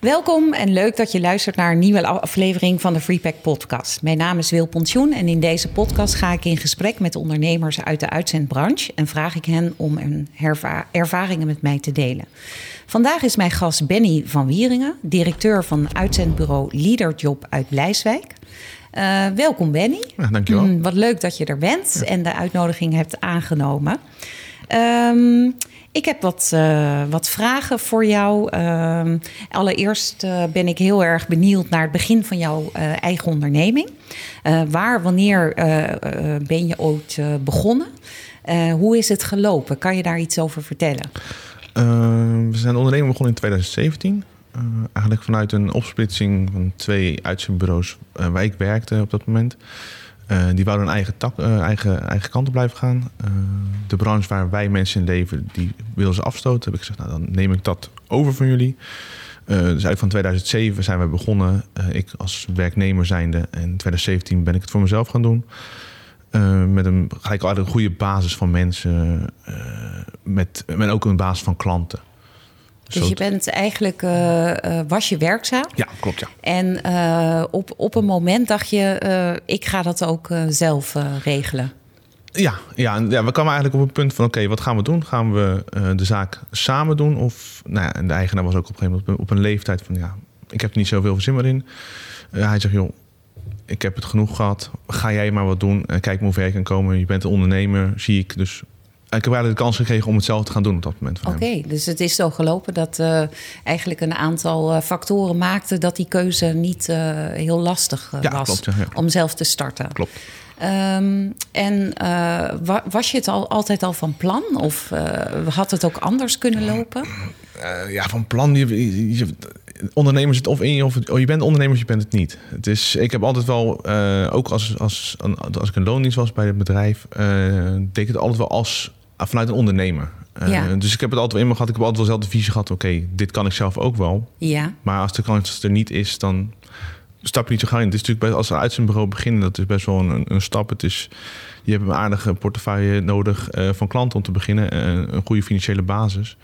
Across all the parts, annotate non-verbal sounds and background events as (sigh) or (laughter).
Welkom en leuk dat je luistert naar een nieuwe aflevering van de Freepack Podcast. Mijn naam is Wil Pontjoen en in deze podcast ga ik in gesprek met ondernemers uit de uitzendbranche en vraag ik hen om hun ervaringen met mij te delen. Vandaag is mijn gast Benny van Wieringen, directeur van uitzendbureau Leaderjob uit Blijswijk. Uh, welkom Benny. Ja, dankjewel. Mm, wat leuk dat je er bent en de uitnodiging hebt aangenomen. Um, ik heb wat, uh, wat vragen voor jou. Uh, allereerst uh, ben ik heel erg benieuwd naar het begin van jouw uh, eigen onderneming. waar, wanneer ben je ooit begonnen? hoe is het gelopen? Kan je daar iets over vertellen? we zijn de onderneming begonnen in 2017. eigenlijk vanuit een opsplitsing van twee uitzendbureaus waar ik werkte op dat moment. Uh, die wouden een eigen, tak, uh, eigen, eigen kant op blijven gaan. Uh, de branche waar wij mensen in leven, die wilden ze afstoten. Heb ik gezegd, nou dan neem ik dat over van jullie. dus eigenlijk van 2007 zijn we begonnen. ik als werknemer zijnde. En in 2017 ben ik het voor mezelf gaan doen. met een, gelijk al een goede basis van mensen. met, met ook een basis van klanten. Dus je bent eigenlijk, uh, was je werkzaam? Ja, klopt ja. En uh, op, op een moment dacht je, ik ga dat ook zelf regelen. Ja, ja, ja, we kwamen eigenlijk op een punt van: oké, wat gaan we doen? Gaan we de zaak samen doen? Of, nou ja, en de eigenaar was ook op een gegeven moment op een leeftijd van: ja, ik heb er niet zoveel zin meer in. hij zegt: joh, ik heb het genoeg gehad. Ga jij maar wat doen. kijk maar hoe ver je kan komen. Je bent een ondernemer, zie ik. Dus ik heb eigenlijk de kans gekregen om het zelf te gaan doen op dat moment. Oké, dus het is zo gelopen dat uh, eigenlijk een aantal uh, factoren maakten dat die keuze niet uh, heel lastig ja, was klopt, ja, ja. om zelf te starten. Klopt. Um, en was je het al, altijd al van plan? Of had het ook anders kunnen lopen? ja, van plan. Je, je, ondernemer zit of in je, of oh, je bent ondernemer of je bent het niet. Het is, ik heb altijd wel, ook als, als, als ik een loondienst was bij het bedrijf, deed ik het altijd wel als vanuit een ondernemer. Uh, Dus ik heb het altijd wel in me gehad. Ik heb altijd wel zelf de visie gehad. Oké, dit kan ik zelf ook wel. Ja. Maar als de kans er niet is, dan stap je niet zo gauw in. Het is natuurlijk als een uitzendbureau beginnen, dat is best wel een, een stap. Het is, je hebt een aardige portefeuille nodig uh, van klanten om te beginnen. Uh, een goede financiële basis.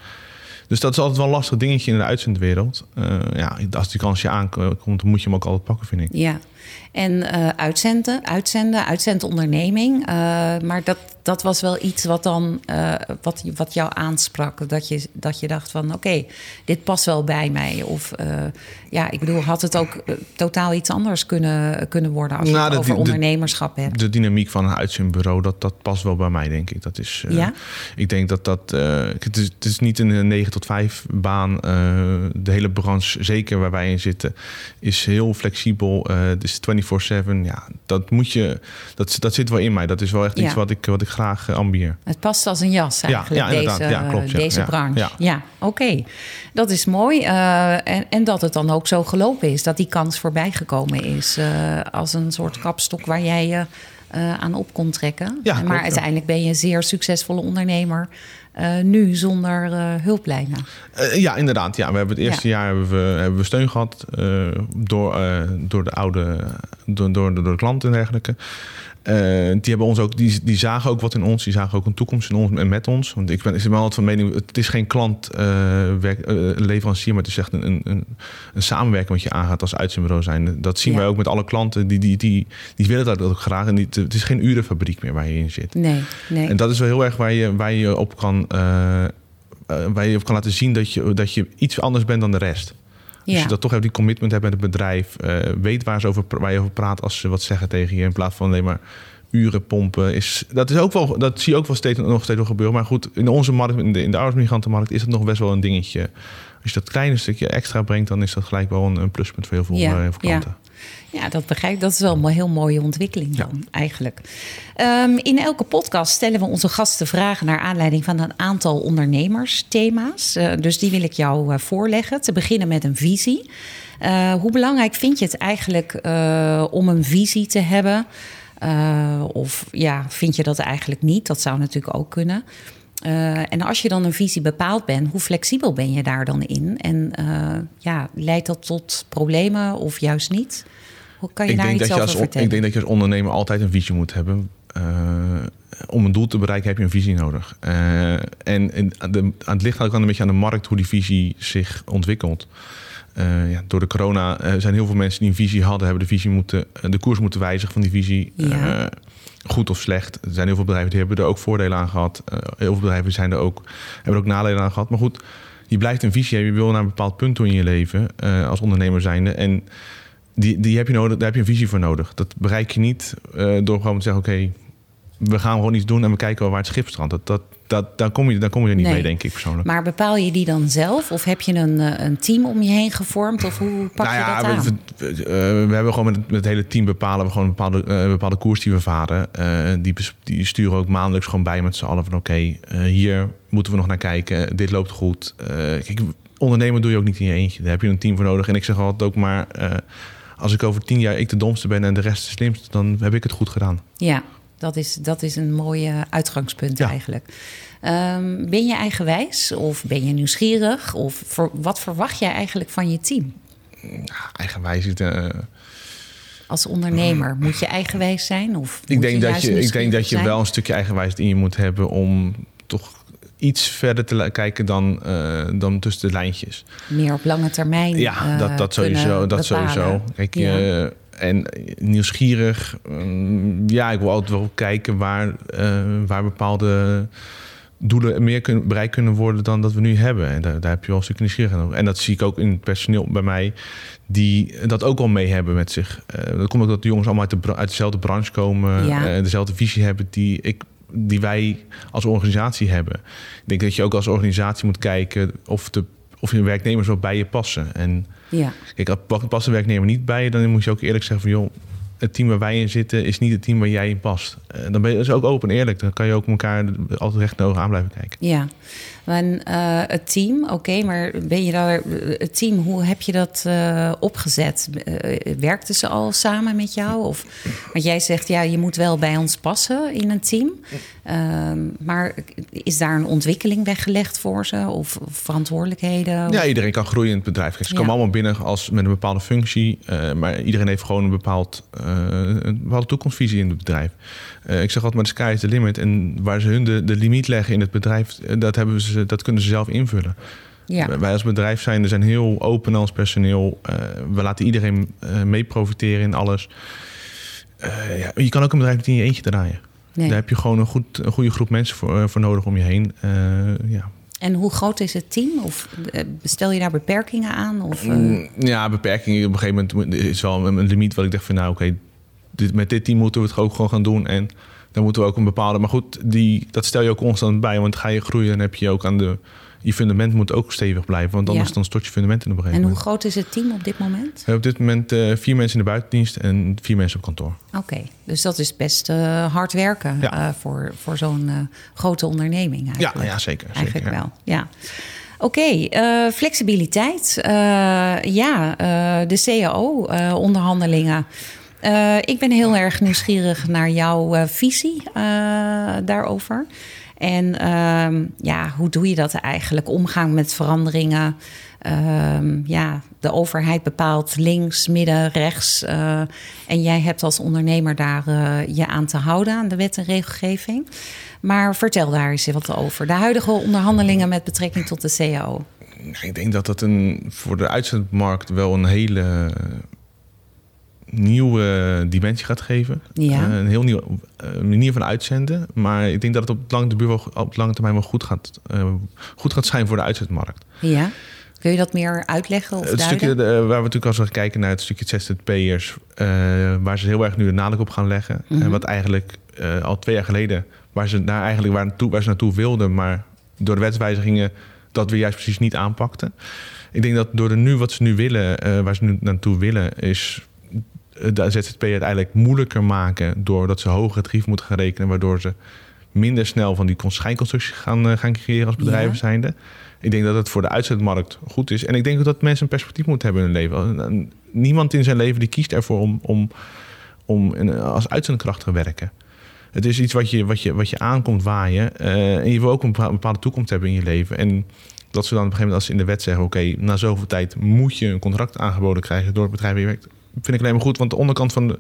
Dus dat is altijd wel een lastig dingetje in de uitzendwereld. Ja, als die kans je aankomt, dan moet je hem ook altijd pakken, vind ik. Ja, en uh, uitzenden, uitzenden, uitzendonderneming. Uh, maar dat, dat was wel iets wat dan uh, wat, wat jou aansprak. Dat je, dat je dacht van oké, okay, dit past wel bij mij. Of ja, ik bedoel, had het ook totaal iets anders kunnen, kunnen worden als je nou, het over de, ondernemerschap hebt? De dynamiek van een uitzendbureau, dat, dat past wel bij mij, denk ik. Dat is, ja? Ik denk dat dat. het, is, het is niet een 9 tot 5 baan. de hele branche, zeker waar wij in zitten, is heel flexibel. het is 24 24-7, ja, dat moet je, dat, dat zit wel in mij. Dat is wel echt iets wat ik, wat ik graag uh, ambieer. Het past als een jas eigenlijk, ja, ja, deze, ja, klopt, deze branche. Ja, oké. Dat is mooi. Uh, en, en dat het dan ook zo gelopen is, dat die kans voorbij gekomen is. Uh, als een soort kapstok waar jij je aan op kon trekken. Ja, maar uiteindelijk ben je een zeer succesvolle ondernemer. Uh, nu zonder uh, hulplijnen. Ja, inderdaad. Ja, we hebben het eerste ja. jaar hebben we, hebben we steun gehad door, door de oude, door, door, door de klanten en dergelijke. Uh, die, hebben ons ook, die, die zagen ook wat in ons. Die zagen ook een toekomst in ons en met ons. Want ik ben, ik ben altijd van mening, het is geen klant, uh, werk, uh, leverancier, maar het is echt een, een, een samenwerking wat je aangaat als uitzendbureau zijn. Dat zien ja. wij ook met alle klanten. Die, die, die, die willen dat ook graag. En die, het is geen urenfabriek meer waar je in zit. Nee, nee. En dat is wel heel erg waar je, waar je op kan, waar je op kan laten zien dat je, dat je iets anders bent dan de rest. Als je dat toch hebt, die commitment hebt met het bedrijf. Uh, weet waar, ze over, waar je over praat als ze wat zeggen tegen je. In plaats van alleen maar uren pompen. Is, dat, is ook wel, dat zie je ook wel steeds, nog steeds wel gebeuren. Maar goed, in onze markt, in de, in de arbeidsmigrantenmarkt, is het nog best wel een dingetje. Als je dat kleine stukje extra brengt, dan is dat gelijk wel een, een pluspunt voor heel veel, ja, heel veel klanten. Ja. Ja, dat begrijp ik. Dat is wel een heel mooie ontwikkeling dan, ja. eigenlijk. Um, in elke podcast stellen we onze gasten vragen naar aanleiding van een aantal ondernemersthema's. Uh, dus die wil ik jou uh, voorleggen. Te beginnen met een visie. Uh, hoe belangrijk vind je het eigenlijk om een visie te hebben? of ja, vind je dat eigenlijk niet? Dat zou natuurlijk ook kunnen. Uh, en als je dan een visie bepaald bent, hoe flexibel ben je daar dan in? En uh, ja, leidt dat tot problemen of juist niet? Hoe kan je ik daar iets over als, vertellen? Ik denk dat je als ondernemer altijd een visie moet hebben. Uh, om een doel te bereiken heb je een visie nodig. en, de, aan het ligt ook een beetje aan de markt hoe die visie zich ontwikkelt. Eh, ja, door de corona uh, zijn heel veel mensen die een visie hadden, hebben de visie moeten, de koers moeten wijzigen van die visie. Ja. Goed of slecht. Er zijn heel veel bedrijven die hebben er ook voordelen aan gehad. heel veel bedrijven zijn er ook, hebben er ook nadelen aan gehad. Maar goed, je blijft een visie hebben. Je wil naar een bepaald punt toe in je leven als ondernemer zijnde. En die, die heb je nodig, daar heb je een visie voor nodig. Dat bereik je niet door gewoon te zeggen: oké, we gaan gewoon iets doen en we kijken wel waar het schip strandt. Dat, dat, dat, daar, kom je, daar kom je er niet mee, denk ik persoonlijk. Maar bepaal je die dan zelf? Of heb je een, eh, een team om je heen gevormd? Of hoe pak nou ja, je dat aan? We, we, uh, we, hebben gewoon met het, met het, hele team bepalen we gewoon een bepaalde, uh, bepaalde koers die we varen. die, die sturen ook maandelijks gewoon bij met z'n allen van... oké, hier moeten we nog naar kijken. Dit loopt goed. kijk, ondernemen doe je ook niet in je eentje. Daar heb je een team voor nodig. En ik zeg altijd ook maar... als ik over tien jaar ik de domste ben en de rest de slimste... dan heb ik het goed gedaan. Ja, dat is, dat is een mooie uitgangspunt eigenlijk. Um, ben je eigenwijs of ben je nieuwsgierig? Of voor, wat verwacht jij eigenlijk van je team? eigenwijs is... Uh... Als ondernemer, moet je eigenwijs zijn? Of ik denk, dat je, ik denk dat je wel een stukje eigenwijs in je moet hebben... om toch iets verder te kijken dan, uh, dan tussen de lijntjes. Meer op lange termijn. Ja, dat, dat sowieso. Dat sowieso. Kijk, ja en nieuwsgierig. Mm, ja, ik wil altijd wel kijken waar, waar bepaalde doelen meer kunnen, bereikt kunnen worden dan dat we nu hebben. En daar, daar heb je wel een stuk nieuwsgierig over. En dat zie ik ook in het personeel bij mij, die dat ook al mee hebben met zich. Dat komt ook dat de jongens allemaal uit, de, uit dezelfde branche komen, ja. dezelfde visie hebben die ik die wij als organisatie hebben. Ik denk dat je ook als organisatie moet kijken of, de, of je werknemers wel bij je passen. En ja. Kijk, past een werknemer niet bij je, dan moet je ook eerlijk zeggen van joh, het team waar wij in zitten is niet het team waar jij in past. Uh, dan ben je dus ook open en eerlijk. Dan kan je ook elkaar altijd recht in ogen aan blijven kijken. Ja, en uh, het team, oké, maar ben je daar, het team, hoe heb je dat uh, opgezet? werkten ze al samen met jou? Of, want jij zegt, ja, je moet wel bij ons passen in een team. Ehm, maar is daar een ontwikkeling weggelegd voor ze? Of verantwoordelijkheden? Ja, iedereen kan groeien in het bedrijf. Ze komen allemaal binnen als, met een bepaalde functie. maar iedereen heeft gewoon een bepaald eh, een bepaalde toekomstvisie in het bedrijf. Eh, ik zeg altijd, maar de sky is the limit. En waar ze hun de, de limiet leggen in het bedrijf, eh, dat, hebben ze, dat kunnen ze zelf invullen. Ja. Wij als bedrijf zijn, zijn heel open als personeel. we laten iedereen mee profiteren in alles. ja, je kan ook een bedrijf niet in je eentje draaien. Daar heb je gewoon een, goed, een goede groep mensen voor, voor nodig om je heen. ja. En hoe groot is het team? Of stel je daar beperkingen aan? Of, mm, Ja, beperkingen. Op een gegeven moment is wel een limiet wat ik dacht van nou oké, met dit team moeten we het ook gewoon gaan doen. En dan moeten we ook een bepaalde. Maar goed, die, dat stel je ook constant bij. Want ga je groeien, dan heb je ook aan de. Je fundament moet ook stevig blijven, want anders dan stort je fundament in de En hoe groot is het team op dit moment? op dit moment uh, vier mensen in de buitendienst en vier mensen op kantoor. Oké, dus dat is best uh, hard werken uh, voor, voor zo'n grote onderneming. Eigenlijk. Ja, ja zeker. Eigenlijk zeker, wel, ja. Oké, okay, flexibiliteit. ja, de CAO-onderhandelingen. Ik ben heel erg nieuwsgierig naar jouw visie daarover. En ehm, ja, hoe doe je dat eigenlijk? Omgang met veranderingen. Ehm, ja, de overheid bepaalt links, midden, rechts. en jij hebt als ondernemer daar je aan te houden aan de wet en regelgeving. Maar vertel daar eens wat over. De huidige onderhandelingen met betrekking tot de CAO. Ik denk dat dat een, voor de uitzendmarkt wel een hele nieuwe dimensie gaat geven. Ja. Uh, een heel nieuwe uh, manier van uitzenden. Maar ik denk dat het op lange, termijn, op lange termijn wel goed gaat, uh, goed gaat zijn voor de uitzendmarkt. Ja. Kun je dat meer uitleggen of Het stukje waar we natuurlijk als we kijken naar het stukje ZZP'ers... waar ze heel erg nu de nadruk op gaan leggen. En wat eigenlijk al twee jaar geleden... waar ze, daar eigenlijk waar, naartoe, waar ze naartoe wilden... maar door de wetswijzigingen dat we juist precies niet aanpakten. Ik denk dat door de nu wat ze nu willen, waar ze nu naartoe willen... is de ZZP uiteindelijk moeilijker maken doordat ze hoger tarief moeten gaan rekenen, waardoor ze minder snel van die schijnconstructie gaan, uh, gaan creëren als bedrijven ja. zijnde. Ik denk dat het voor de uitzendmarkt goed is. En ik denk ook dat mensen een perspectief moeten hebben in hun leven. Niemand in zijn leven die kiest ervoor om, om, om als uitzendkracht te werken. Het is iets wat je, wat je, wat je aankomt waaien. Uh, en je wil ook een bepaalde toekomst hebben in je leven. En dat ze dan op een gegeven moment als ze in de wet zeggen... oké, na zoveel tijd moet je een contract aangeboden krijgen door het bedrijf waar je werkt vind ik alleen maar goed. Want de onderkant van de,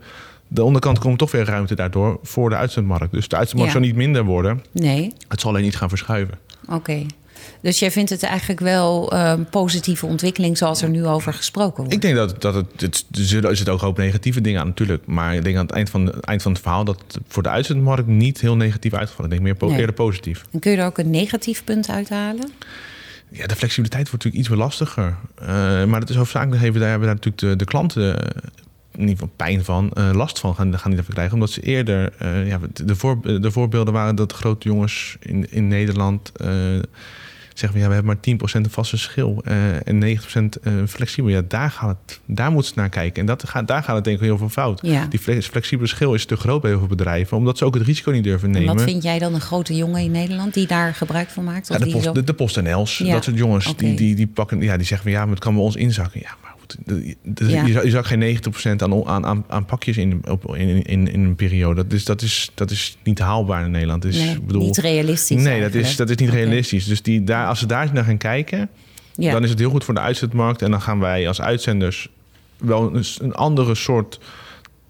de onderkant komt toch weer ruimte daardoor voor de uitzendmarkt. Dus de uitzendmarkt Ja. zal niet minder worden. Nee, Het zal alleen niet gaan verschuiven. oké. Dus jij vindt het eigenlijk wel een positieve ontwikkeling zoals er nu over gesproken wordt? Ik denk dat, dat het, het. Er zullen- zitten ook een hoop negatieve dingen aan, natuurlijk. Maar ik denk aan het eind van, het eind van het verhaal dat het voor de uitzendmarkt niet heel negatief uitgevallen. Ik denk meer Nee. eerder positief. En kun je er ook een negatief punt uithalen? Ja, de flexibiliteit wordt natuurlijk iets weer lastiger. Eh, maar dat is hoofdzakelijk even, daar hebben daar natuurlijk de, de klanten eh, in ieder geval pijn van, eh, last van gaan, gaan die krijgen. Omdat ze eerder, ja, de, voor, de voorbeelden waren dat grote jongens in, in Nederland zeggen van ja, we hebben maar 10% een vaste schil eh, en 90% eh, flexibel. Ja, daar, gaat het, daar moeten ze naar kijken. En dat gaat, daar gaat het denk ik heel veel fout. Ja. Die flex- flexibele schil is te groot bij heel veel bedrijven, omdat ze ook het risico niet durven En nemen. wat vind jij dan een grote jongen in Nederland die daar gebruik van maakt? Of Ja, de, die post, zo- de, de PostNL's, Ja, dat soort jongens, die, die, die pakken, ja, die zeggen van ja, maar het kan bij ons inzakken. Ja, maar goed, de- de- Ja. je, zag, je zag geen 90% aan, aan, aan, pakjes in, op, in, in, in een periode. Dat is, dat, is, dat is niet haalbaar in Nederland. Dus, nee, bedoel, niet realistisch. nee, dat is, dat is niet realistisch. Dus die, daar, als ze daar naar gaan kijken, Ja. dan is het heel goed voor de uitzetmarkt. En dan gaan wij als uitzenders wel een, een andere soort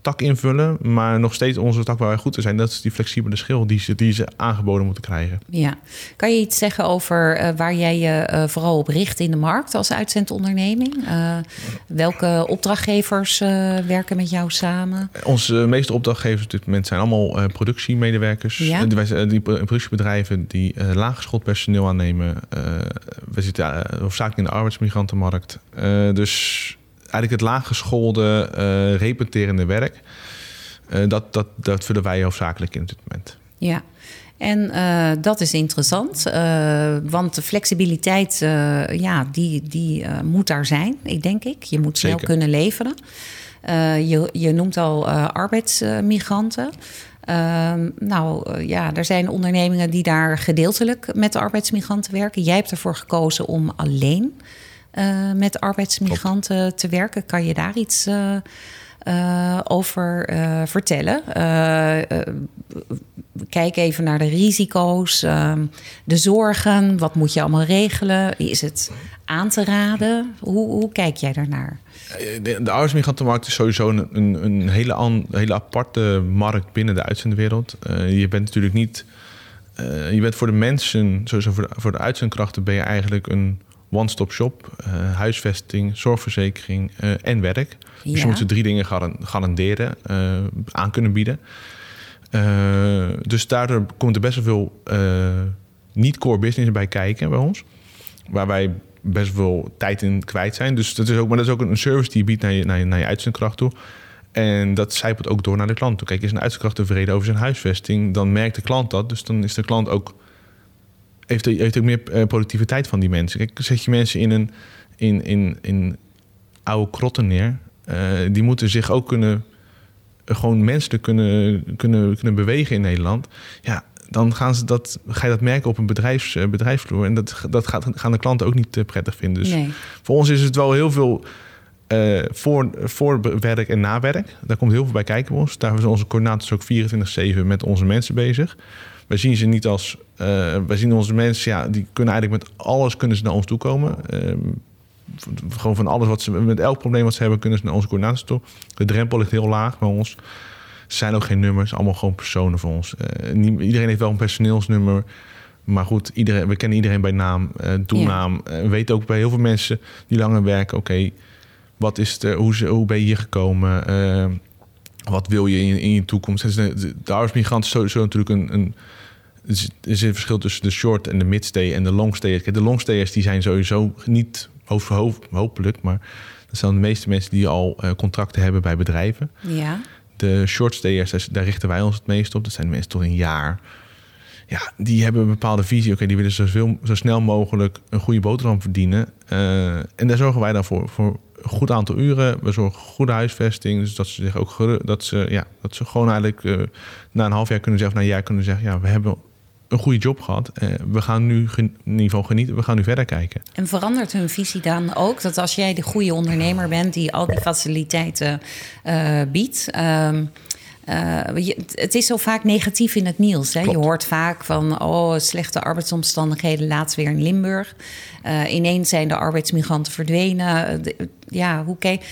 tak invullen. Maar nog steeds onze tak waar wij goed in zijn. Dat is die flexibele schil die ze, die ze aangeboden moeten krijgen. Ja. Kan je iets zeggen over eh, waar jij je eh, vooral op richt in de markt als uitzendonderneming? Eh, welke opdrachtgevers werken met jou samen? Onze meeste opdrachtgevers op dit moment zijn allemaal productiemedewerkers. Ja. Die, die pro- productiebedrijven die laaggeschoold personeel aannemen. We zitten uh, hoofdzakelijk in de arbeidsmigrantenmarkt. Dus eigenlijk het laaggeschoolde, eh repeterende werk. eh, dat, dat, dat vullen wij hoofdzakelijk in op dit moment. Ja. En eh, dat is interessant, want de flexibiliteit, ja, die, die moet daar zijn, ik denk ik. Je moet snel Zeker. kunnen leveren. Je, je noemt al arbeidsmigranten. Ehm, nou ja, er zijn ondernemingen die daar gedeeltelijk met arbeidsmigranten werken. Jij hebt ervoor gekozen om alleen eh, met arbeidsmigranten te werken. Kan je daar iets eh, eh, over vertellen? Kijk even naar de risico's, ehm, de zorgen. Wat moet je allemaal regelen? Is het aan te raden? Hoe, hoe kijk jij daarnaar? De, de arbeidsmigrantenmarkt is sowieso een, een, een hele, an- hele aparte markt binnen de uitzendwereld. Je bent natuurlijk niet... je bent voor de mensen, sowieso voor de, voor de uitzendkrachten... ben je eigenlijk een one-stop shop. Eh, huisvesting, zorgverzekering eh, en werk. Dus je moet ze drie dingen garan- garanderen, eh, aan kunnen bieden. Dus daardoor komt er best wel veel niet-core business bij kijken bij ons. Waar wij best wel tijd in kwijt zijn. Dus dat is ook, maar dat is ook een service die je biedt naar je, naar je, naar je uitzendkracht toe. En dat zijpelt ook door naar de klant toe. Kijk, is een uitzendkracht tevreden over zijn huisvesting, dan merkt de klant dat. Dus dan is de klant ook heeft, heeft ook meer eh, productiviteit van die mensen. Kijk, zet je mensen in een in, in, in oude krotten neer, eh, die moeten zich ook kunnen gewoon menselijk kunnen, kunnen, kunnen bewegen in Nederland. Ja, dan gaan ze dat, ga je dat merken op een bedrijfs, eh, bedrijfsvloer. En dat, dat gaat, gaan de klanten ook niet eh, prettig vinden. Dus Nee. voor ons is het wel heel veel eh, voor, voor werk en nawerk. Daar komt heel veel bij kijken bij ons. Daar zijn onze coördinators ook 24-7 met onze mensen bezig. Wij zien ze niet als... eh, wij zien onze mensen, ja, die kunnen eigenlijk met alles kunnen ze naar ons toe komen. V- gewoon van alles wat ze... Met elk probleem wat ze hebben, kunnen ze naar onze coördinators toe. De drempel ligt heel laag bij ons. Ze zijn ook geen nummers, allemaal gewoon personen voor ons. Eh, iedereen heeft wel een personeelsnummer. Maar goed, iedereen, we kennen iedereen bij naam, eh doelnaam. Eh, we weten ook bij heel veel mensen die langer werken... oké, wat is de, hoe, ze- hoe ben je hier gekomen? Eh, wat wil je in, in je toekomst? De, de, de arbeidsmigrant is sowieso natuurlijk een... een er is- er is een verschil tussen de short en de midstay en de longstayers. De longstayers die zijn sowieso niet hoofd voor hoofd, hopelijk... maar dat zijn de meeste mensen die al eh, contracten hebben bij bedrijven. Ja. De shortstayers, daar, richten wij ons het meest op. Dat zijn de mensen tot een jaar. Ja, die hebben een bepaalde visie. Oké, die willen zoveel, zo snel mogelijk een goede boterham verdienen. Eh, en daar zorgen wij dan voor. Voor een goed aantal uren. We zorgen voor goede huisvesting. Dus dat ze zich ook dat ze, ja, dat ze gewoon eigenlijk eh, na een half jaar kunnen zeggen, of na een jaar kunnen zeggen, ja, we hebben een goede job gehad. Eh, we gaan nu in ieder geval genieten. We gaan nu verder kijken. En verandert hun visie dan ook? Dat als jij de goede ondernemer bent die al die faciliteiten eh, biedt, ehm, het is zo vaak negatief in het nieuws. Hè? Je hoort vaak van oh, slechte arbeidsomstandigheden, laatst weer in Limburg. ineens zijn de arbeidsmigranten verdwenen. ja, hoe kijk,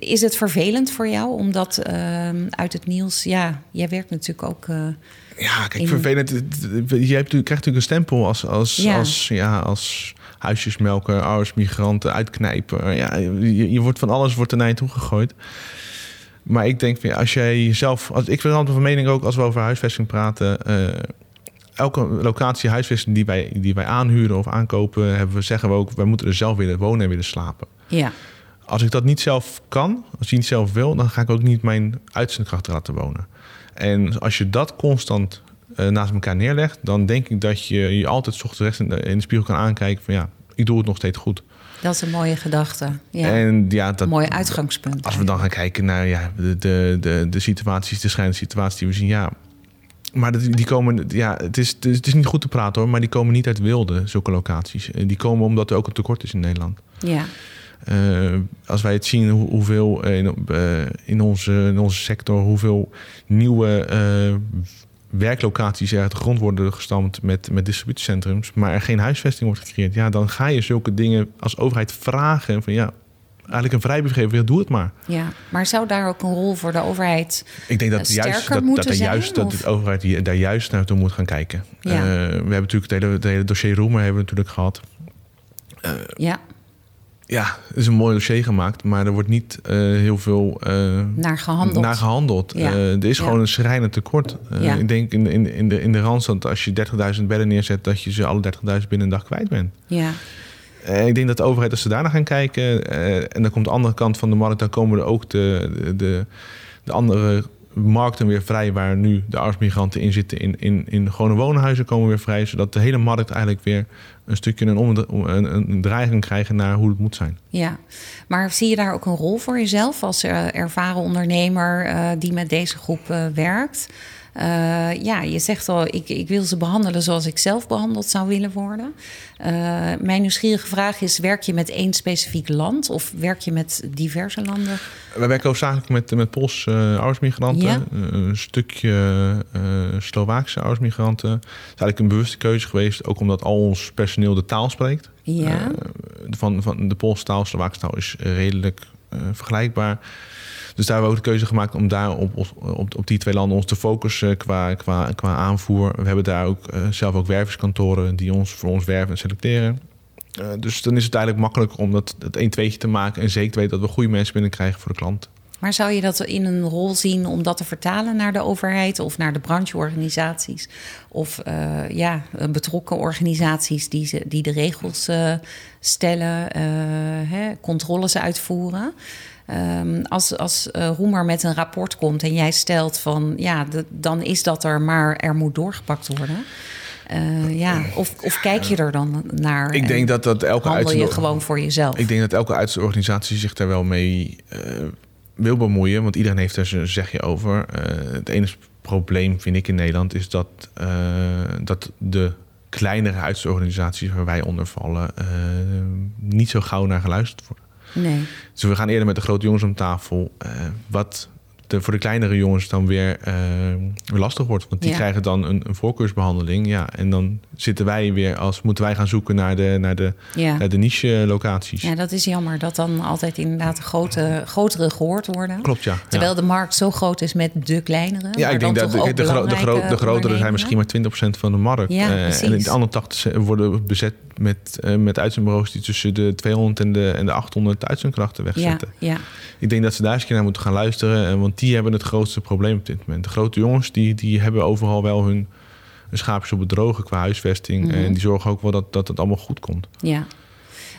is het vervelend voor jou omdat uit het nieuws, ja, jij werkt natuurlijk ook. ja, kijk, vervelend. Je, hebt, je krijgt natuurlijk een stempel als, als, ja. als, ja, als huisjesmelker, ouders, migranten, uitknijpen. Ja, je, je, wordt van alles wordt er naar je toe gegooid. Maar ik denk, als jij zelf... Als, ik ben altijd van mening ook, als we over huisvesting praten... Uh, elke locatie huisvesting die wij, die wij aanhuren of aankopen... Hebben we, zeggen we ook, wij moeten er zelf willen wonen en willen slapen. Ja. Als ik dat niet zelf kan, als je niet zelf wil... dan ga ik ook niet mijn uitzendkracht laten wonen. En als je dat constant uh, naast elkaar neerlegt... dan denk ik dat je je altijd ochtends in de, in de spiegel kan aankijken... van ja, ik doe het nog steeds goed. Dat is een mooie gedachte. Ja. En ja, dat, een mooi uitgangspunt. Als we dan gaan kijken naar ja, de, de, de, de situaties, de schijnende situaties die we zien, ja. Maar die, die komen, ja, het is, het is niet goed te praten hoor, maar die komen niet uit wilde, zulke locaties. Die komen omdat er ook een tekort is in Nederland. Ja. Uh, als wij het zien hoe, hoeveel in, uh, in, onze, in onze sector, hoeveel nieuwe uh, werklocaties uit de grond worden gestampt met, met distributiecentrums, maar er geen huisvesting wordt gecreëerd, ja, dan ga je zulke dingen als overheid vragen van ja, eigenlijk een vrijbrief geven, doe het maar. Ja, maar zou daar ook een rol voor de overheid Ik denk dat, juist, dat, dat, zijn, juist, dat de overheid daar juist naartoe moet gaan kijken. Ja. Uh, we hebben natuurlijk het hele, het hele dossier Roemer hebben we natuurlijk gehad. Uh, ja ja, het is een mooi dossier gemaakt, maar er wordt niet uh, heel veel uh, naar gehandeld. Naar gehandeld. Ja. Uh, er is gewoon een schrijnend tekort. Ja. Ik denk in, in, in, de, in de Randstad, als je 30.000 bedden neerzet, dat je ze alle 30.000 binnen een dag kwijt bent. Ja. ik denk dat de overheid, als ze daarna gaan kijken, en dan komt de andere kant van de markt, dan komen er ook de, de, de andere markten weer vrij waar nu de arbeidsmigranten in zitten. In, in, in gewone woonhuizen komen weer vrij, zodat de hele markt eigenlijk weer een stukje een, een, een dreiging krijgen naar hoe het moet zijn. Ja, maar zie je daar ook een rol voor jezelf als uh, ervaren ondernemer uh, die met deze groep uh, werkt? Uh, ja, je zegt al, ik, ik wil ze behandelen zoals ik zelf behandeld zou willen worden. Uh, mijn nieuwsgierige vraag is: werk je met één specifiek land of werk je met diverse landen? We werken hoofdzakelijk met, met Poolse uh, ja? een stukje Slovaakse oudersmigranten. Het is eigenlijk een bewuste keuze geweest, ook omdat al ons personeel de taal spreekt. Ja. van, van de Poolse taal, Slovaakse taal is redelijk vergelijkbaar. Dus daar hebben we ook de keuze gemaakt om daar op, op, op die twee landen ons te focussen qua, qua, qua aanvoer. We hebben daar ook uh, zelf ook werverskantoren die ons voor ons werven en selecteren. Uh, dus dan is het eigenlijk makkelijk om dat, dat 1 2 te maken en zeker te weten dat we goede mensen binnenkrijgen voor de klant. Maar zou je dat in een rol zien om dat te vertalen naar de overheid of naar de brancheorganisaties? Of uh, ja, betrokken organisaties die, ze, die de regels stellen, hè, controles uitvoeren? Um, als als uh, Roemer met een rapport komt en jij stelt van ja, de, dan is dat er, maar er moet doorgepakt worden. Uh, ja, of, of kijk je er dan naar? Ik denk dat dat elke handel je gewoon voor jezelf. Ik denk dat elke uitzendorganisatie zich daar wel mee uh, wil bemoeien, want iedereen heeft er zijn zegje over. het enige probleem vind ik in Nederland is dat, dat de kleinere uitzendorganisaties waar wij onder vallen niet zo gauw naar geluisterd worden. Nee. Dus we gaan eerder met de grote jongens om tafel. Uh, wat de, voor de kleinere jongens dan weer, uh, weer lastig wordt. Want die krijgen dan een, een, voorkeursbehandeling. Ja, en dan zitten wij weer als moeten wij gaan zoeken naar de, naar de, naar de niche-locaties. Ja, dat is jammer dat dan altijd inderdaad de grote, grotere gehoord worden. Klopt, ja. Terwijl de markt zo groot is met de kleinere. Ja, ik denk dat de, de, de, gro de, grotere zijn misschien maar 20% van de markt. Ja, uh, en de andere 80 worden bezet met, uh, met uitzendbureaus die tussen de 200 en de, en de 800 uitzendkrachten wegzetten. Ja, ja. Ik denk dat ze daar eens naar moeten gaan luisteren. Want die hebben het grootste probleem op dit moment. De grote jongens die, die hebben overal wel hun schaapjes op bedrogen qua huisvesting. Mhm. En die zorgen ook wel dat, dat het allemaal goed komt. Ja.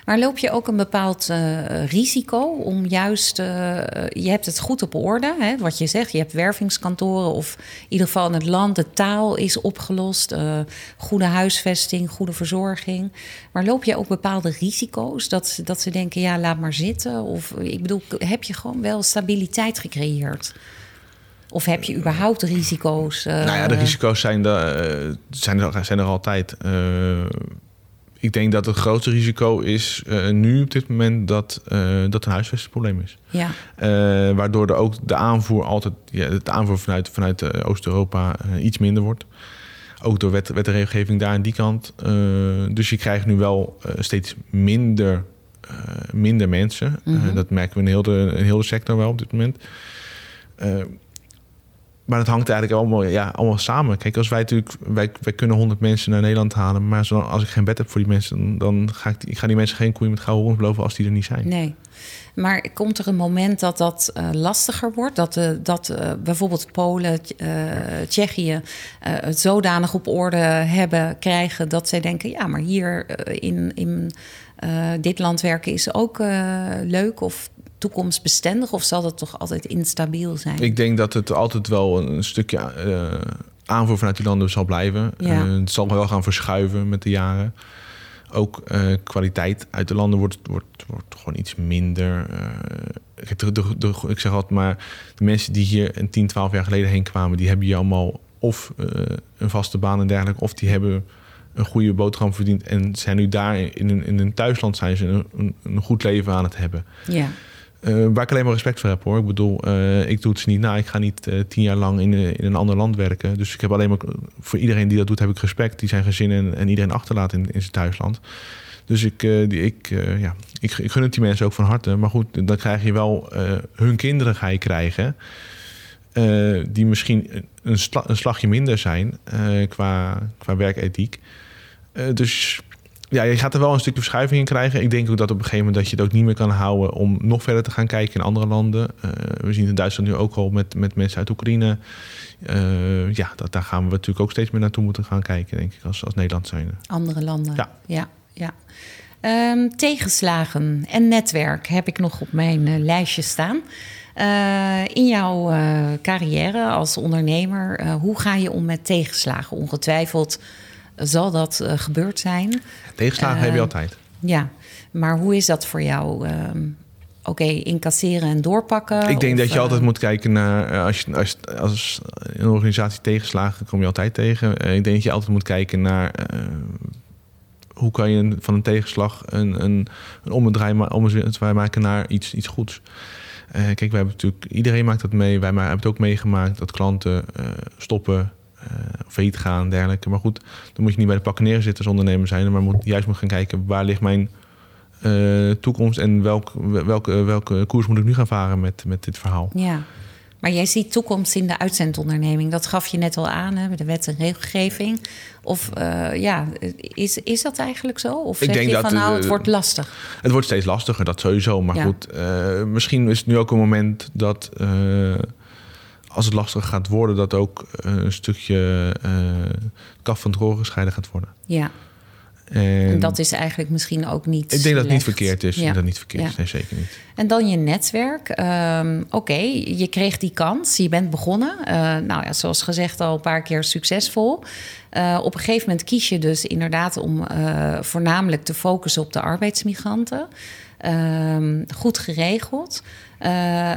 Maar loop je ook een bepaald uh, risico om juist, uh, je hebt het goed op orde, hè, wat je zegt, je hebt wervingskantoren of in ieder geval in het land, de taal is opgelost, uh, goede huisvesting, goede verzorging. Maar loop je ook bepaalde risico's dat, dat ze denken, ja, laat maar zitten? Of ik bedoel, heb je gewoon wel stabiliteit gecreëerd? Of heb je überhaupt risico's? nou ja, de risico's zijn, de, zijn, er, zijn er altijd ik denk dat het grootste risico is uh, nu op dit moment dat, uh, dat een huisvestingsprobleem is. Ja. Uh, waardoor er ook de aanvoer altijd, ja, de aanvoer vanuit, vanuit Oost-Europa iets minder wordt. Ook door wet, wet en regelgeving daar aan die kant. dus je krijgt nu wel steeds minder, minder mensen. Mm -hmm. dat merken we in heel, de, in heel de sector wel op dit moment. Maar het hangt eigenlijk allemaal, ja, allemaal samen. Kijk, als wij natuurlijk, wij, wij kunnen 100 mensen naar Nederland halen, maar als ik geen bed heb voor die mensen, dan ga ik, ik ga die mensen geen koeien met gouden horens beloven als die er niet zijn. Nee. Maar komt er een moment dat dat uh, lastiger wordt? Dat, dat uh, bijvoorbeeld Polen, Tsjechië het zodanig op orde hebben, krijgen dat zij denken: ja, maar hier in, in dit land werken is ook leuk? Of toekomstbestendig of zal dat toch altijd instabiel zijn? Ik denk dat het altijd wel een stukje uh, aanvoer vanuit die landen zal blijven. Ja. Uh, het zal wel gaan verschuiven met de jaren. Ook uh, kwaliteit uit de landen wordt, wordt, wordt gewoon iets minder. De, de, de, ik zeg altijd maar, de mensen die hier een 10, 12 jaar geleden heen kwamen, die hebben hier allemaal of een vaste baan en dergelijke, of die hebben een goede boterham verdiend en zijn nu daar in een, in een thuisland zijn ze een, een, een goed leven aan het hebben. Ja. Uh, waar ik alleen maar respect voor heb hoor. Ik bedoel, uh, ik doe het niet na. Ik ga niet uh, tien jaar lang in, in, een ander land werken. Dus ik heb alleen maar voor iedereen die dat doet, heb ik respect. Die zijn gezin en, en iedereen achterlaat in, in zijn thuisland. Dus ik, die, ik, ja, ik, ik gun het die mensen ook van harte. Maar goed, dan krijg je wel hun kinderen ga je krijgen. die misschien een, sla, een slagje minder zijn qua, qua werkethiek. dus ja, je gaat er wel een stukje verschuiving in krijgen. Ik denk ook dat op een gegeven moment dat je het ook niet meer kan houden om nog verder te gaan kijken in andere landen. Uh, we zien in Duitsland nu ook al met, met mensen uit Oekraïne. Uh, ja, dat, daar gaan we natuurlijk ook steeds meer naartoe moeten gaan kijken, denk ik, als, als Nederland zijn. Andere landen. Ja. ja, ja. Um, tegenslagen en netwerk heb ik nog op mijn uh, lijstje staan. in jouw carrière als ondernemer, hoe ga je om met tegenslagen? Ongetwijfeld zal dat uh, gebeurd zijn. Tegenslagen uh, heb je altijd. Ja, maar hoe is dat voor jou? Uh, Oké, okay, incasseren en doorpakken? Ik denk of, dat je altijd moet kijken naar... Als, je, als, als een organisatie tegenslagen kom je altijd tegen. ik denk dat je altijd moet kijken naar... hoe kan je van een tegenslag een, een, een omdraai, maken naar iets, iets goeds? Uh, kijk, wij hebben natuurlijk, iedereen maakt dat mee. Wij hebben het ook meegemaakt dat klanten uh, stoppen, failliet gaan en dergelijke. Maar goed, dan moet je niet bij de pakken neerzitten als ondernemer zijn, maar moet, juist moet gaan kijken waar ligt mijn uh, toekomst en welk, welke, welke koers moet ik nu gaan varen met, met dit verhaal. Ja. Maar jij ziet toekomst in de uitzendonderneming. Dat gaf je net al aan, hè, de wet en regelgeving. Of uh, ja, is, is dat eigenlijk zo? Of ik denk je dat, van nou, het wordt lastig? Het wordt steeds lastiger, dat sowieso. Maar Ja. goed, uh, misschien is het nu ook een moment dat als het lastiger gaat worden, dat ook een stukje kaf van het roer gescheiden gaat worden. Ja, En, en dat is eigenlijk misschien ook niet ik denk dat het niet verkeerd is. Ja. Dat niet verkeerd Ja. is, nee, zeker niet. En dan je netwerk. Ehm, Oké, je kreeg die kans, je bent begonnen. Eh, nou ja, zoals gezegd al een paar keer succesvol. Eh, op een gegeven moment kies je dus inderdaad om eh, voornamelijk te focussen op de arbeidsmigranten. Ehm, goed geregeld. Eh,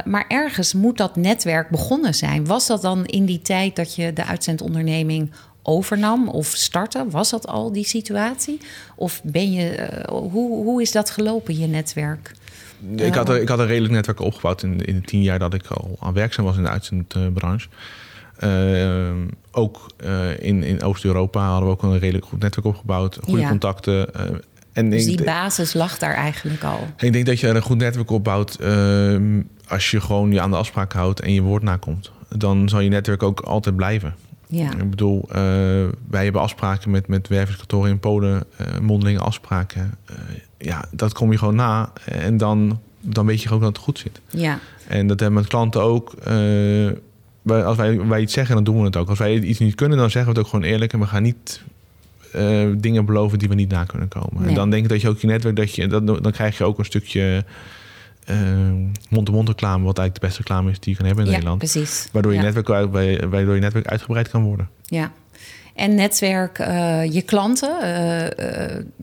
maar ergens moet dat netwerk begonnen zijn. Was dat dan in die tijd dat je de uitzendonderneming overnam of startte? Was dat al die situatie? Of ben je, eh, hoe, hoe is dat gelopen, je netwerk? Ik, had ik had een redelijk netwerk opgebouwd in, in de tien jaar dat ik al aan werkzaam was in de uitzendbranche. Eh, ook eh, in, in Oost-Europa hadden we ook een redelijk goed netwerk opgebouwd. Goede Ja. contacten. En Dus die basis lag daar eigenlijk al. ik denk dat je er een goed netwerk opbouwt eh, als je gewoon je aan de afspraak houdt en je woord nakomt. Dan zal je netwerk ook altijd blijven. Ja, Ik bedoel, eh, wij hebben afspraken met, met wervingskantoren in Polen, eh mondelinge afspraken. Eh, ja, dat kom je gewoon na en dan, dan weet je gewoon dat het goed zit. ja, En dat hebben we met klanten ook. wij- als wij, wij iets zeggen, dan doen we het ook. Als wij iets niet kunnen, dan zeggen we het ook gewoon eerlijk. En we gaan niet eh, dingen beloven die we niet na kunnen komen. Nee. En dan denk ik dat je ook je netwerk, dat je, dat, dan krijg je ook een stukje eh, mond-to-mond reclame, wat eigenlijk de beste reclame is die je kan hebben in ja Nederland. precies. Waardoor je, ja. netwerk, waardoor je netwerk uitgebreid kan worden. Ja. En netwerk, eh, je klanten,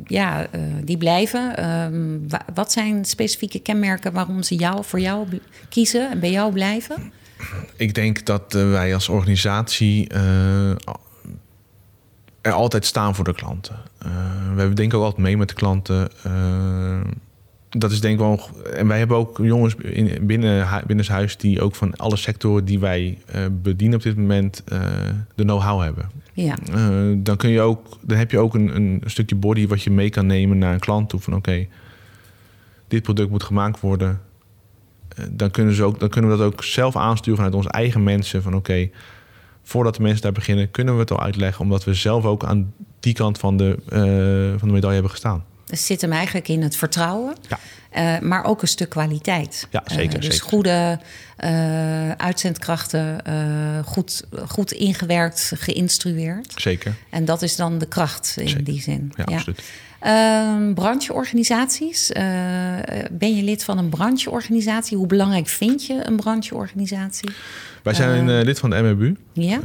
ja, die blijven. Ehm, wa- wat zijn specifieke kenmerken waarom ze jou voor jou kiezen en bij jou blijven? Ik denk dat wij als organisatie er altijd staan voor de klanten. Uh, we denken ook altijd mee met de klanten. Uh, dat is denk ik wel. En wij hebben ook jongens in, binnen, binnen huis die ook van alle sectoren die wij uh, bedienen op dit moment de know-how hebben. Ja. dan kun je ook, dan heb je ook een, een, stukje body wat je mee kan nemen naar een klant toe van oké, dit product moet gemaakt worden. dan kunnen ze ook, dan kunnen we dat ook zelf aansturen vanuit onze eigen mensen van oké voordat de mensen daar beginnen, kunnen we het al uitleggen, omdat we zelf ook aan die kant van de, uh, van de medaille hebben gestaan. Het zit hem eigenlijk in het vertrouwen, ja. Uh, maar ook een stuk kwaliteit. Ja, zeker. Uh, dus zeker. goede uitzendkrachten, goed, goed ingewerkt, geïnstrueerd. Zeker. En dat is dan de kracht in zeker. die zin. Ja, absoluut. Uh, brancheorganisaties. Uh, ben je lid van een brancheorganisatie? Hoe belangrijk vind je een brancheorganisatie? Wij zijn uh, lid van de MBU. Ja.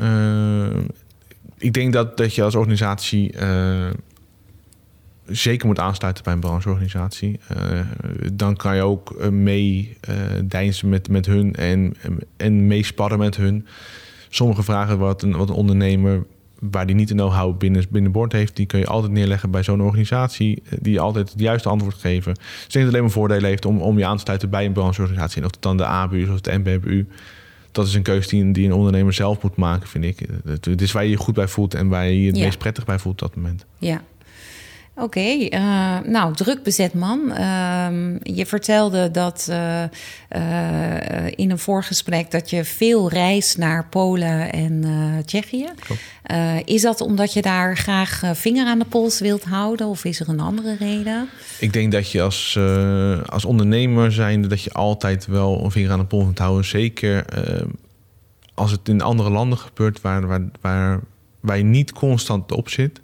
ik denk dat, dat je als organisatie zeker moet aansluiten bij een brancheorganisatie. dan kan je ook mee deinzen met, met hun en, en meesparren met hun. Sommige vragen wat een, wat een ondernemer waar die niet de know-how binnen, binnenboord heeft, die kun je altijd neerleggen bij zo'n organisatie die je altijd het juiste antwoord geven. Dus ik denk dat het alleen maar voordelen heeft om, om je aan te sluiten bij een brancheorganisatie. En of het dan de ABU is of de NBBU. Dat is een keuze die, die een ondernemer zelf moet maken, vind ik. Het is waar je je goed bij voelt en waar je je het Ja. meest prettig bij voelt op dat moment. Ja. Oké, eh, nou, druk bezet man. Ehm, je vertelde dat eh, eh, in een voorgesprek dat je veel reist naar Polen en Tsjechië. Is dat omdat je daar graag vinger aan de pols wilt houden of is er een andere reden? Ik denk dat je als, als ondernemer zijnde dat je altijd wel een vinger aan de pols moet houden. Zeker als het in andere landen gebeurt waar, waar, waar, waar je niet constant op zit.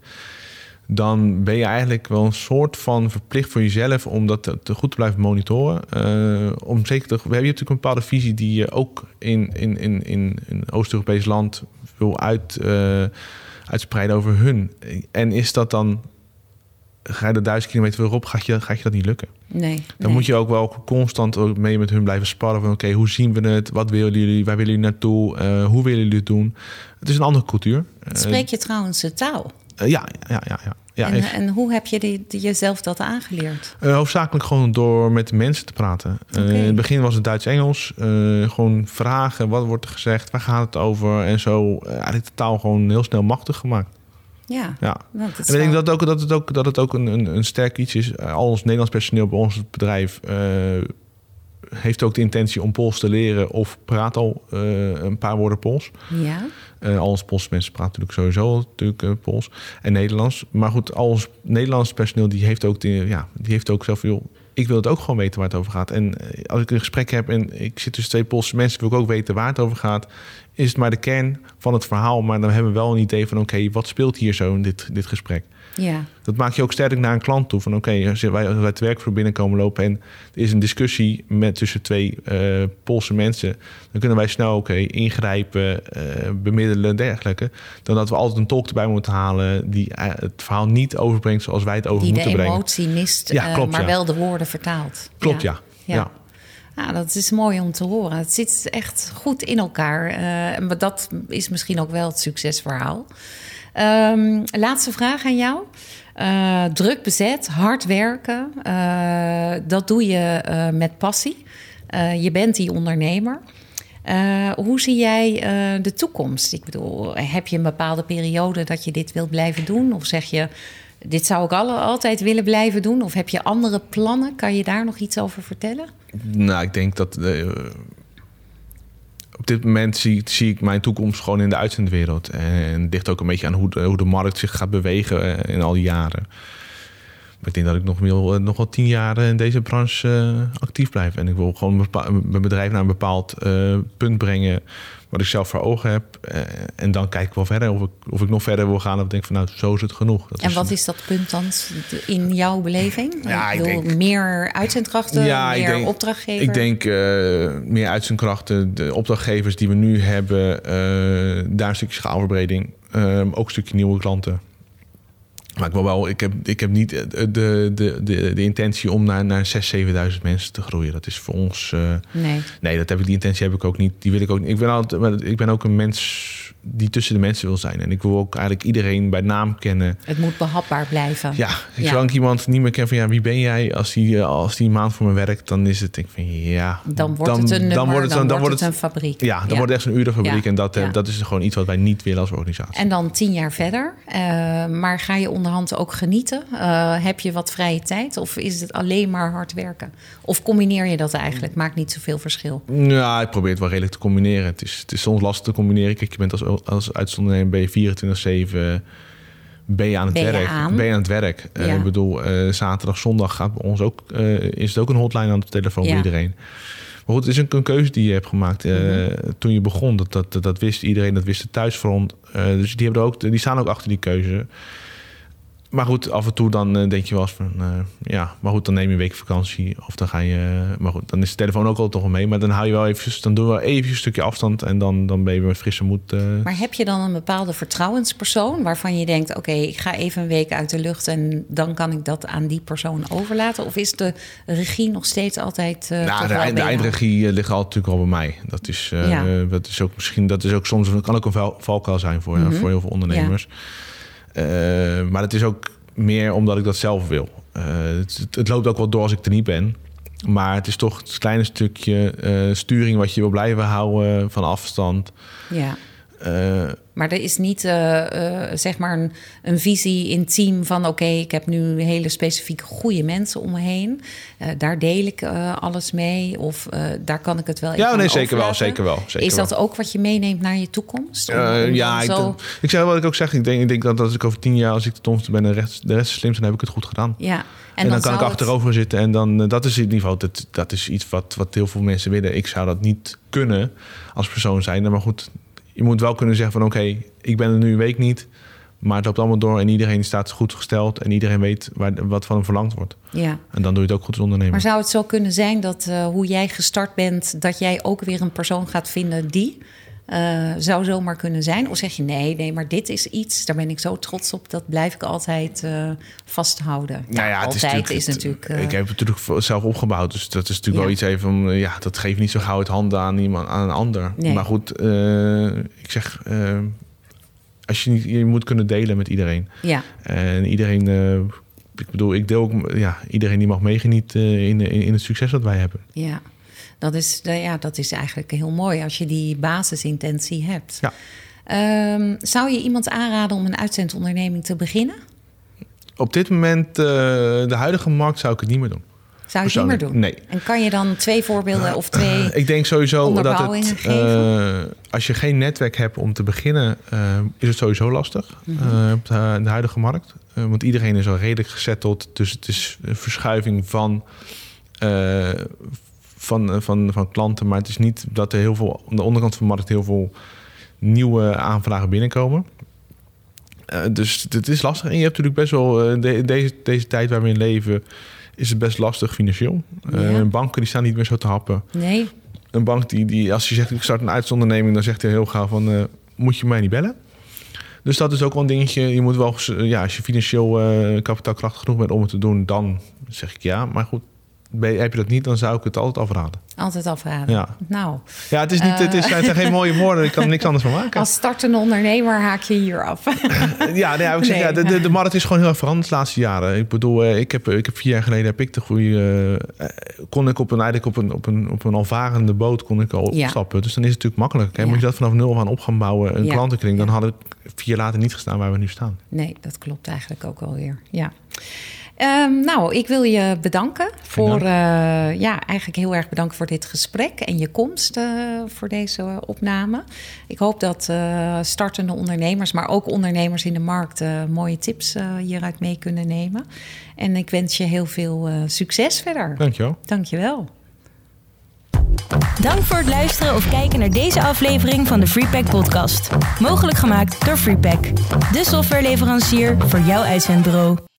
Dan ben je eigenlijk wel een soort van verplicht voor jezelf om dat te, goed te blijven monitoren. Eh, om zeker te, we hebben natuurlijk een bepaalde visie die je ook in, in, in, in een Oost-Europees land wil uit, eh, uitspreiden over hun. En is dat dan ga je er duizend kilometer weer op, gaat je, gaat je dat niet lukken. Nee. Dan nee. moet je ook wel constant ook mee met hun blijven sparren. Van oké, hoe zien we het? Wat willen jullie? Waar willen jullie naartoe? Eh, hoe willen jullie het doen? Het is een andere cultuur. Spreek je trouwens de taal? ja, ja, ja. ja. Ja en, ik- en hoe heb je die, die- jezelf dat aangeleerd? eh, hoofdzakelijk gewoon door met de mensen te praten. Eh, in het begin was het Duits-Engels. Eh, gewoon vragen, wat wordt er gezegd? Waar gaat het over? En zo eh, eigenlijk de taal gewoon heel snel machtig gemaakt. Ja, Ja. En ik denk dat, ook, dat het ook, dat het ook een, een, een sterk iets is. Eh, Al ons Nederlands personeel bij ons bedrijf eh, heeft ook de intentie om Pools te leren of praat al eh, een paar woorden Pools. Ja, Eh, al onze Poolse mensen praten natuurlijk sowieso natuurlijk, eh, Pools en Nederlands. Maar goed, al ons Nederlands personeel die heeft ook, de, ja, die heeft ook zelf... Joh, ik wil het ook gewoon weten waar het over gaat. En eh, als ik een gesprek heb en ik zit tussen twee Poolse mensen... wil ik ook weten waar het over gaat. Is het maar de kern van het verhaal. Maar dan hebben we wel een idee van... oké, wat speelt hier zo in dit, dit gesprek? ja, Dat maak je ook sterk naar een klant toe. Van oké, als wij, als wij het werkvloer binnenkomen lopen en er is een discussie met, tussen twee eh, Poolse mensen, dan kunnen wij snel oké ingrijpen, eh, bemiddelen en dergelijke. Dan dat we altijd een tolk erbij moeten halen die het verhaal niet overbrengt zoals wij het over die de moeten brengen. emotie mist, Ja, eh, klopt, maar ja. wel de woorden vertaalt. Klopt, ja. Ja. ja. Ja, dat is mooi om te horen. Het zit echt goed in elkaar. Eh, maar dat is misschien ook wel het succesverhaal. Ehm, laatste vraag aan jou. Eh, druk bezet, hard werken. eh, dat doe je met passie. Je bent die ondernemer. Hoe zie jij de toekomst? Ik bedoel, heb je een bepaalde periode dat je dit wilt blijven doen? Of zeg je, dit zou ik alle, altijd willen blijven doen? Of heb je andere plannen? Kan je daar nog iets over vertellen? Nou, ik denk dat eh, op dit moment zie, zie ik mijn toekomst gewoon in de uitzendwereld. En het ligt ook een beetje aan hoe de, hoe de markt zich gaat bewegen eh, in al die jaren. Maar ik denk dat ik nog wel, nog wel tien jaar in deze branche eh, actief blijf. En ik wil gewoon mijn bedrijf naar een bepaald eh, punt brengen wat ik zelf voor ogen heb. Eh, en dan kijk ik wel verder of ik, of ik nog verder wil gaan. Of denk van nou, zo is het genoeg. Dat En wat is dat punt dan in jouw beleving? Ja, ik denk- meer uitzendkrachten, Ja, ik meer denk- opdrachtgever? Ik denk eh, meer uitzendkrachten, de opdrachtgevers die we nu hebben, eh, daar een stukje schaalverbreding. eh, ook een stukje nieuwe klanten. Maar ik, wil wel, ik, heb, ik heb niet de, de, de, de intentie om naar, naar 6.000, 7.000 mensen te groeien. Dat is voor ons. Uh, nee. nee, dat heb ik, die intentie heb ik ook niet. Die wil ik ook niet. Ik ben, altijd, ik ben ook een mens die tussen de mensen wil zijn. En ik wil ook eigenlijk iedereen bij naam kennen. Het moet behapbaar blijven. Ja, ja. zolang ik iemand niet meer ken van ja, wie ben jij? Als die, eh, als die maand voor me werkt, dan is het, ik van ja. Dan wordt het een nummer, dan, wordt het, dan, wordt het een fabriek. Ja, dan wordt het echt een urenfabriek. Ja. En dat, dat is gewoon iets wat wij niet willen als organisatie. En dan tien jaar verder. Uh, maar ga je onderhand ook genieten? Uh, heb je wat vrije tijd? Of is het alleen maar hard werken? Of combineer je dat eigenlijk? Maakt niet zoveel verschil. Ja, ik probeer het wel redelijk te combineren. Het is, het is soms lastig te combineren. Kijk, je bent als als uitzondering ben je 24-7 ben je aan het werk. Aan? Ben je aan het werk. Uh, ik bedoel, uh, zaterdag, zondag gaat bij ons ook, uh, is het ook een hotline aan de telefoon ja. voor iedereen. Maar goed, het is een, een keuze die je hebt gemaakt mm -hmm. toen je begon. Dat, dat, dat wist iedereen, dat wist de thuisfront. dus die, hebben ook, die staan ook achter die keuze. Maar goed, af en toe dan uh, denk je wel eens van... Uh, ja, maar goed, dan neem je een week vakantie. Of dan ga je... maar goed, dan is de telefoon ook al toch mee. Maar dan hou je wel eventjes... Dan doen we even een stukje afstand. En dan, dan ben je met frisse moed... Uh... Maar heb je dan een bepaalde vertrouwenspersoon... waarvan je denkt... oké, okay, ik ga even een week uit de lucht... en dan kan ik dat aan die persoon overlaten? Of is de regie nog steeds altijd... nou, de, eind, de eindregie ligt altijd natuurlijk al bij mij. Dat is, ja. dat is ook misschien... Dat is ook soms... kan ook een valkuil zijn voor, mm -hmm. voor heel veel ondernemers. Ja. Uh, maar het is ook meer omdat ik dat zelf wil. Uh, het, het, loopt ook wel door als ik er niet ben. Maar het is toch het kleine stukje uh, sturing wat je wil blijven houden van afstand. Ja. Uh, maar er is niet uh, uh, zeg maar een, een, visie in team van... oké, okay, ik heb nu hele specifieke goede mensen om me heen. daar deel ik alles mee of daar kan ik het wel Ja, nee, zeker wel, zeker wel. Zeker is dat wel. ook wat je meeneemt naar je toekomst? Om, om ja, zo... ik, ik zeg wat ik ook zeg. Ik denk, ik denk dat als ik over tien jaar, als ik de domste ben... en de rest, de rest slim, dan heb ik het goed gedaan. Ja. En, en dan, dan kan ik achterover het... zitten. En dan, dat is in ieder geval, dat, dat is iets wat, wat heel veel mensen willen. Ik zou dat niet kunnen als persoon zijn. Maar goed, je moet wel kunnen zeggen van oké, okay, ik ben er nu een week niet. Maar het loopt allemaal door en iedereen staat goed gesteld. En iedereen weet waar, wat van hem verlangd wordt. Ja. En dan doe je het ook goed als ondernemer. Maar zou het zo kunnen zijn dat uh, hoe jij gestart bent... dat jij ook weer een persoon gaat vinden die... Uh, zou zomaar kunnen zijn? Of zeg je nee, nee, maar dit is iets, daar ben ik zo trots op, dat blijf ik altijd uh, vasthouden. Nou ja, altijd het is, is natuurlijk. Uh, ik heb het natuurlijk zelf opgebouwd, dus dat is natuurlijk ja. wel iets even van, ja, dat geeft niet zo gauw het handen aan iemand, aan een ander. Nee. Maar goed, ik zeg, als je niet, je moet kunnen delen met iedereen. Ja. En iedereen. ik bedoel, ik deel ook, ja, iedereen die mag meegenieten in, in, in het succes dat wij hebben. Ja. Dat is, ja, dat is eigenlijk heel mooi als je die basisintentie hebt. Ja. Um, zou je iemand aanraden om een uitzendonderneming te beginnen? Op dit moment, uh, de huidige markt, zou ik het niet meer doen. Zou je het niet meer doen? Nee. En kan je dan twee voorbeelden of twee. Uh, (laughs) ik denk sowieso dat het. Uh, als je geen netwerk hebt om te beginnen, is het sowieso lastig mm -hmm. op de, de, huidige markt. want iedereen is al redelijk gezetteld. Dus het is een verschuiving van van, van, van klanten. Maar het is niet dat er heel veel aan de onderkant van de markt heel veel nieuwe aanvragen binnenkomen. Uh, dus het is lastig. En je hebt natuurlijk best wel uh, de, deze, deze tijd waar we in leven, is het best lastig financieel. Ja. Uh, banken die staan niet meer zo te happen. Nee. Een bank die, die als je zegt ik start een uitzonderneming, dan zegt hij heel gauw van moet je mij niet bellen. Dus dat is ook wel een dingetje. Je moet wel, ja, als je financieel kapitaalkrachtig genoeg bent om het te doen, dan zeg ik ja. Maar goed, heb je dat niet, dan zou ik het altijd afraden. Altijd afraden. Ja. Nou. Ja, het, is niet, het, is, het zijn geen mooie woorden. Ik kan er niks anders van maken. (laughs) Als startende ondernemer haak je hier af. (laughs) ja, nee, ik zeg, nee. ja, de, de, de markt is gewoon heel erg veranderd de laatste jaren. Ik bedoel, ik heb, ik heb vier jaar geleden heb ik de goede. Uh, kon ik op een, eigenlijk op een, op een, op een alvarende boot kon ik al opstappen. Dus dan is het natuurlijk makkelijk. Hè? Moet je dat vanaf nul aan op gaan bouwen, een klantenkring, dan had ik vier jaar later niet gestaan waar we nu staan. Nee, dat klopt eigenlijk ook alweer. Ja. Um, nou, ik wil je bedanken voor, uh, ja, eigenlijk heel erg bedanken voor dit gesprek en je komst uh, voor deze opname. Ik hoop dat uh, startende ondernemers, maar ook ondernemers in de markt mooie tips hieruit mee kunnen nemen. En ik wens je heel veel succes verder. Dankjewel. Dankjewel. Dank voor het luisteren of kijken naar deze aflevering van de Freepack podcast. Mogelijk gemaakt door Freepack, de softwareleverancier voor jouw uitzendbureau.